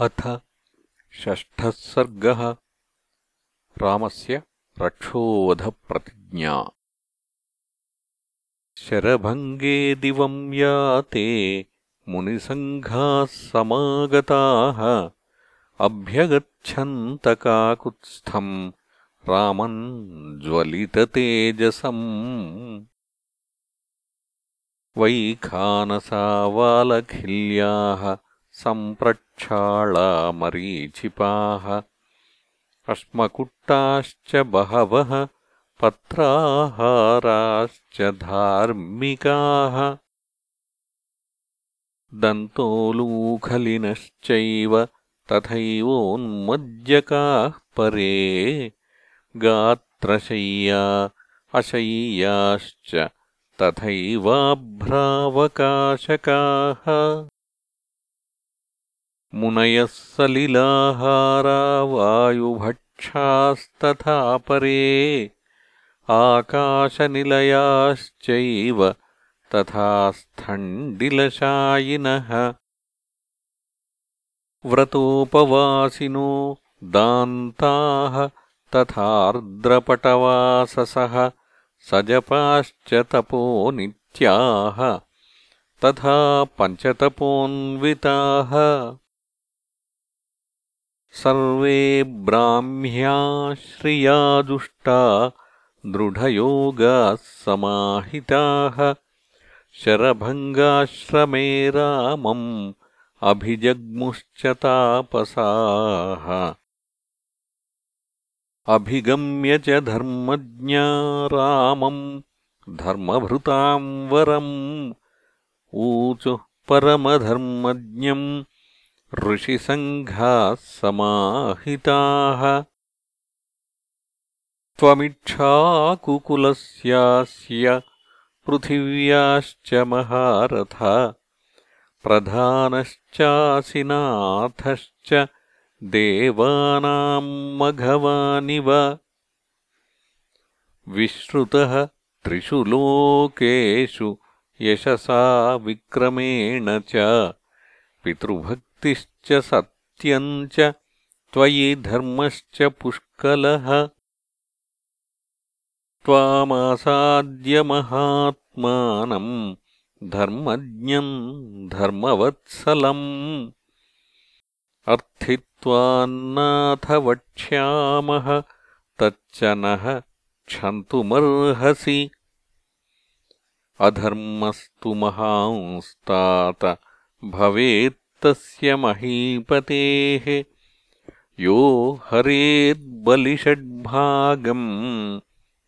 अथ षष्ठः सर्गः। रामस्य रक्षोवधप्रतिज्ञा शरभङ्गे दिवम् याते मुनिसङ्घाः समागताः। अभ्यगच्छन्तकाकुत्स्थम् रामम् ज्वलिततेजसम्। वैखानसावालखिल्याः सम्प्रक्षाळामरीचिपाः अश्मकुट्टाश्च बहवः पत्राहाराश्च धार्मिकाः। दन्तोलूखलिनश्चैव तथैवोन्मज्जकाः परे। गात्रशय्या अशय्याश्च तथैवाभ्रावकाशकाः मुनयः सलिलाहारा वायुभक्षास्तथा परे आकाशनिलयाश्चैव तथा स्थण्डिलशायिनः व्रतोपवासिनो दान्ताः तथार्द्रपटवाससः सजपाश्च तपो नित्याः तथा पञ्चतपोन्विताः सर्वे ब्राह्म्याश्रियाजुष्टा दृढयोगाः समाहिताः। शरभङ्गाश्रमे रामम् अभिजग्मुश्च तापसाः अभिगम्य च धर्मज्ञा रामम् धर्मभृताम् वरम् ऊचुः परमधर्मज्ञम् ऋषिसङ्घाः समाहिताः त्वमिक्षाकुकुलस्यास्य पृथिव्याश्च महारथ प्रधानश्चासिनाथश्च देवानाम् मघवानिव। विश्रुतः त्रिषु लोकेषु यशसा विक्रमेण च पितृभक्तिश्च सत्यम् च त्वयि धर्मश्च पुष्कलः। त्वामासाद्यमहात्मानम् धर्मज्ञम् धर्मवत्सलम्। अर्थित्वान्नाथ वक्ष्यामः तच्च नः क्षन्तुमर्हसि अधर्मस्तु महांस्तात भवेत्तस्य महीपतेः। यो हरेद्बलिषड्भागम्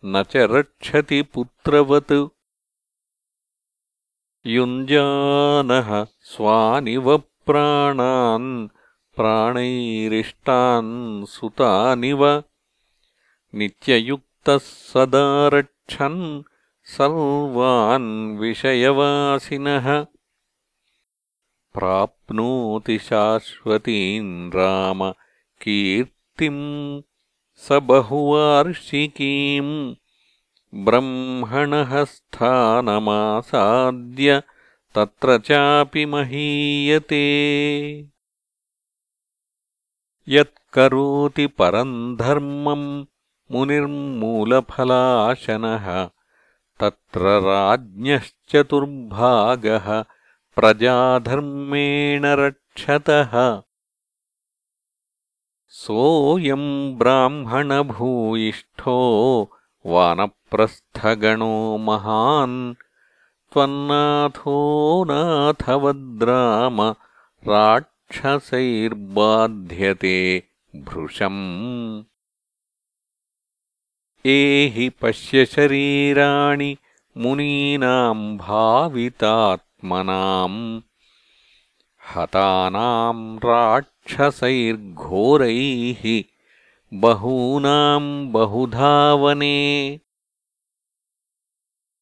न च रक्षति पुत्रवत्। युञ्जानः स्वानिव प्राणान् प्राणैरिष्टान् सुतानिव। नित्ययुक्तः सदा रक्षन् सर्वान् विषयवासिनः प्राप्नोति शाश्वतीम् राम कीर्तिम् स बहुवार्षिकीम् ब्रह्मणः स्थानमासाद्य तत्र चापि महीयते। यत्करोति परम् धर्मम् मुनिर्मूलफलाशनः तत्र राज्ञश्चतुर्भागः प्रजाधर्मेण रक्षतः। सोऽयम् ब्राह्मणभूयिष्ठो वानप्रस्थगणो महान्। त्वन्नाथो नाथवद्राम राक्षसैर्बाध्यते भृशम्। एहि पश्य शरीराणि मुनीनाम् भावितात्मनाम् हतानाम् राक्षसैर्घोरैः बहूनाम् बहुधावने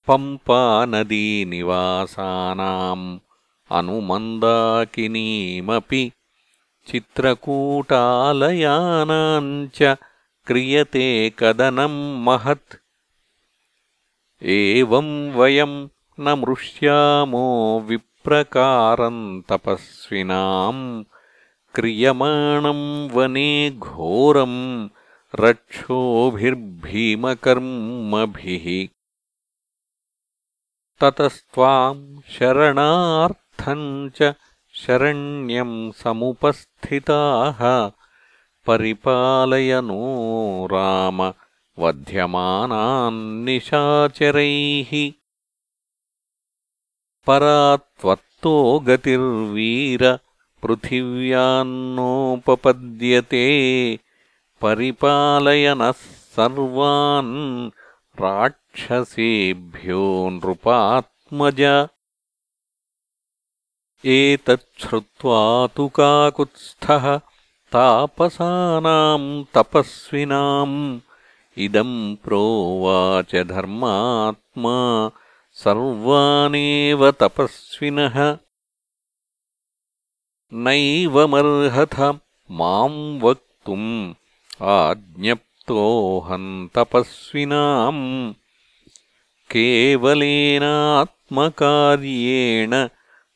पम्पानदीनिवासानाम् अनुमन्दाकिनीमपि चित्रकूटालयानाम् च क्रियते कदनम् महत्। एवम् वयम् न मृष्यामो विप्रकारम् तपस्विनाम् क्रियमाणम् वने घोरम् रक्षोभिर्भीमकर्मभिः। ततस्त्वाम् शरणार्थम् च शरण्यम् समुपस्थिताः। परिपालय नो राम वध्यमानान्निशाचरैः परा त्वत्तो गतिर्वीर पृथिव्यान्नोपपद्यते परिपालयनः सर्वान् राक्षसेभ्यो नृपात्मज एतच्छ्रुत्वा तु काकुत्स्थः तापसानाम् तपस्विनाम् इदम् प्रोवाच धर्मात्मा सर्वानेव तपस्विनः। नैवमर्हथ माम् वक्तुम् आज्ञप्तोऽहम् तपस्विनाम् केवलेनात्मकार्येण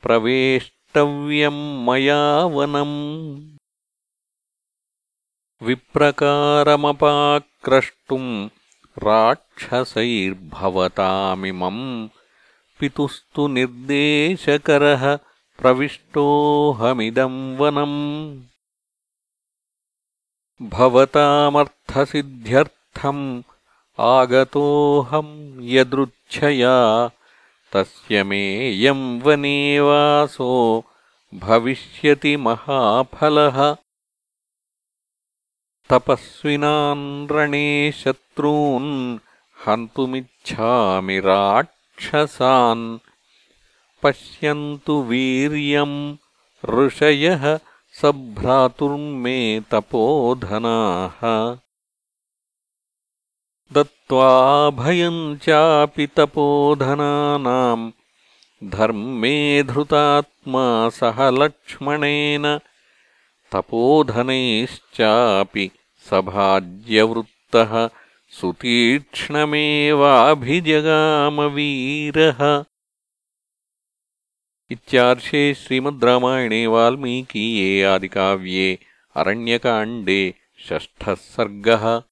प्रवेष्टव्यम् मया वनम्। विप्रकारमपाक्रष्टुम् राक्षसैर्भवतामिमम् पितुस्तु निर्देशकरः प्रविष्टोऽहमिदम् वनम्। भवतामर्थसिद्ध्यर्थम् आगतोऽहम् यदृच्छया तस्य मेऽयम् वनेवासो भविष्यति महाफलः तपस्विनान् रणे शत्रून् हन्तुमिच्छामि राक्षसान्। पश्यन्तु वीर्यम् ऋषयः सभ्रातुर्मे तपोधनाः। दत्त्वाभयम् चापि तपोधनानाम्। धर्मे धृतात्मा सह लक्ष्मणेन तपोधनैश्चापि सभाज्यवृत्तः सुतीक्ष्णमेवाभिजगामवीरः। इत्यार्षे श्रीमद् रामायणे वाल्मीकीये आदिकाव्ये अरण्यकाण्डे षष्ठः सर्गः